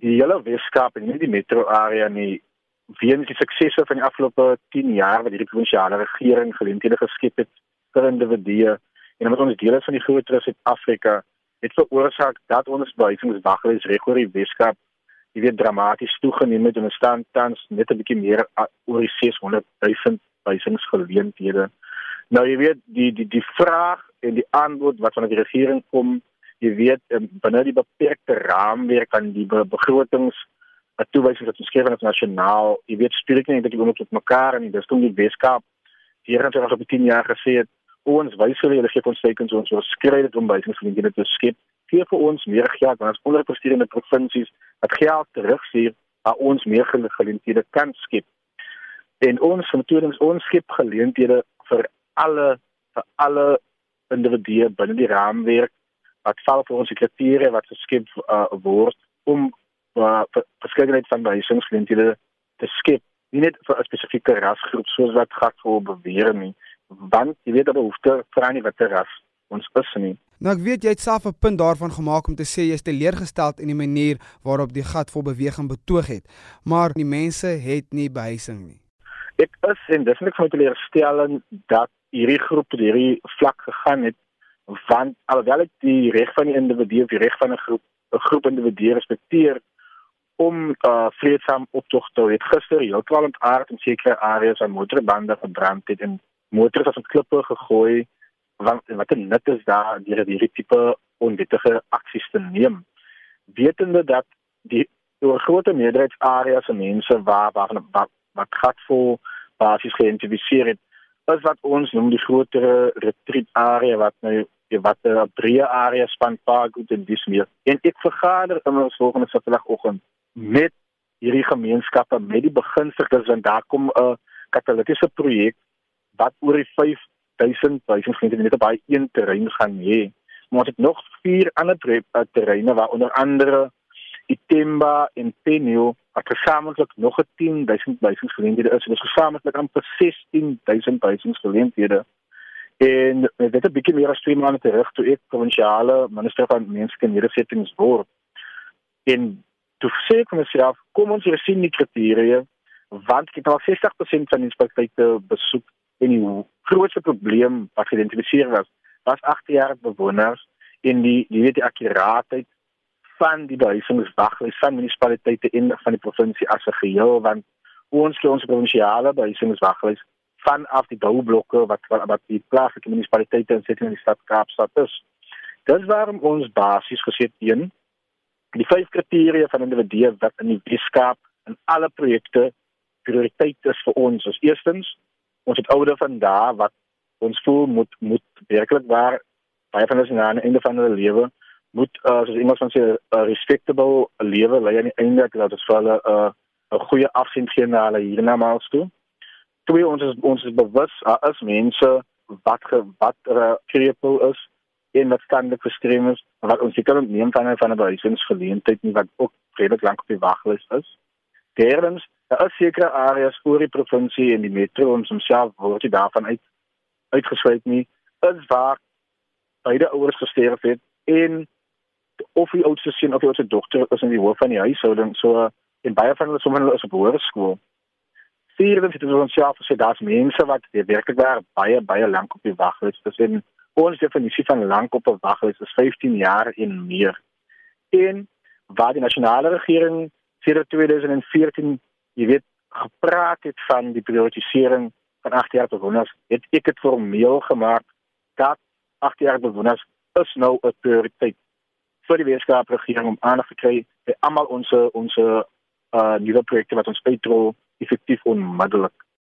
die hele Weskaap en nie die metro area nie weens die suksese van die afgelope 10 jaar wat hierdie provinsiale regering geleenthede geskep het vir individue en omdat ons deel is van die groter Suid-Afrika het veroorsaak dat ons behuisingswaglys reg oor die Weskaap jy weet dramaties toegeneem het en ons staan tans net 'n bietjie meer oor die 600 000 behuisingsgeleenthede. Nou jy weet die die die vraag en die antwoord wat van die regering kom, jy weet binne die beperkte raamwerk van die be begrotings wat toewysings wat geskryf is nasionaal, jy weet spreek nie dat jy moet met mekaar en dis toe die Weskaap hier het ons op 10 jaar gesê het ons wys hulle gee ons tekens ons ons skryf dit om behuisingsgeleenthede te skep gee vir ons meer geld want ons onderpresteerende provinsies wat geld terugstuur waar ons meer geleenthede kan skep. En ons natuurlik ons skep geleenthede vir alle vir alle individue binne die raamwerk wat val vir ons kriteria wat geskep uh, word om uh, verskeidenheid van behuisingsgeleenthede te skep. Nie net vir 'n spesifieke rasgroep soos wat gat voor beweer nie, want jy weet dat behoefte vir 'n watter ras ons is nie. Nou ek weet jy het self 'n punt daarvan gemaak om te sê jy is teleurgesteld in die manier waarop die gat vol beweging betoog het, maar die mense het nie behuising nie. Ek is en dis net vir my teleurstellend dat hierdie groep hierdie vlak gegaan het want alhoewel ek die reg van die individu of die reg van 'n groep 'n groep individue respekteer om uh vreedsaam optog te hou. Het gister heeltemal ontaard in sekere areas aan motorbande verbrand het en motors as op klippe gegooi want wat 'n nut is daar deur hierdie tipe onwettige aksies te neem wetende dat die oor groot meerderheidsareas en mense waar waar wat, wat gat vol basies geïdentifiseer het is wat ons noem die groter retreat area wat nou wat 'n breë area span park goed en dis meer en ek vergader in ons volgende saterdagoggend met hierdie gemeenskappe met die begunstigdes want daar kom 'n katalitiese projek wat oor die 5000 behuisingsgeleenthede net op daai een terrein gaan hê. Maar ons het nog vier ander uh, terreine waar onder andere Itemba en Penio wat gesamentlik nog 'n 10000 behuisingsgeleenthede is. Dit is gesamentlik amper 16000 behuisingsgeleenthede. En dit het begin meer as 2 maande terug toe ek provinsiale minister van menslike nedersettings word. En toe sê ek vir myself, kom ons hier sien die kriteria want het al 60% van die inspekteure besoek en die grootste probleem wat geïdentifiseer was, was 8 jaar bewoners en die die weet die akkuraatheid van die behuisingswaglys van munisipaliteite in van die provinsie as 'n geheel want ons kry ons provinsiale behuisingswaglys vanaf die boublokke wat wat, wat die plaaslike munisipaliteite sit in die stad Kaapstad is. Dis waarom ons basies gesê een die vyf kriteria van individue wat in die Weskaap in alle projekte prioriteit is vir ons. Ons eerstens ons het oude van daar wat ons voel moet moet werklik waar baie van ons aan die einde van hulle lewe moet uh, soos van sê 'n uh, respectable lewe lei aan die einde dat dit vir hulle 'n uh, 'n goeie afsien gee na hulle hiernamaals toe. Twee ons is ons is bewus uh, as mense wat ge, wat uh, krepel is en wat standig verstreem is wat ons seker neem van van 'n behuisingsgeleentheid nie wat ook redelik lank op die waglys is. Derdens Daar is sekere areas oor die provinsie en die metro ons homself word jy daarvan uit uitgesluit nie. Is waar beide ouers gesterf het en of die oudste seun of die oudste dogter is in die hoof van die huishouding so en baie van hulle sommer hulle is op hoërskool. Vierde het ons self gesê daar's mense wat werklik waar baie baie lank op die waglys is. En ons definisie van lank op 'n waglys is 15 jaar en meer. En waar die nasionale regering sedert 2014 jy weet gepraat het van die prioritisering van 8 jaar bewoners, het ek dit formeel gemaak dat 8 jaar bewoners is nou 'n prioriteit vir die wetenskap regering om aandag te kry by almal ons ons uh nuwe projekte wat ons uitrol effektief onmiddellik.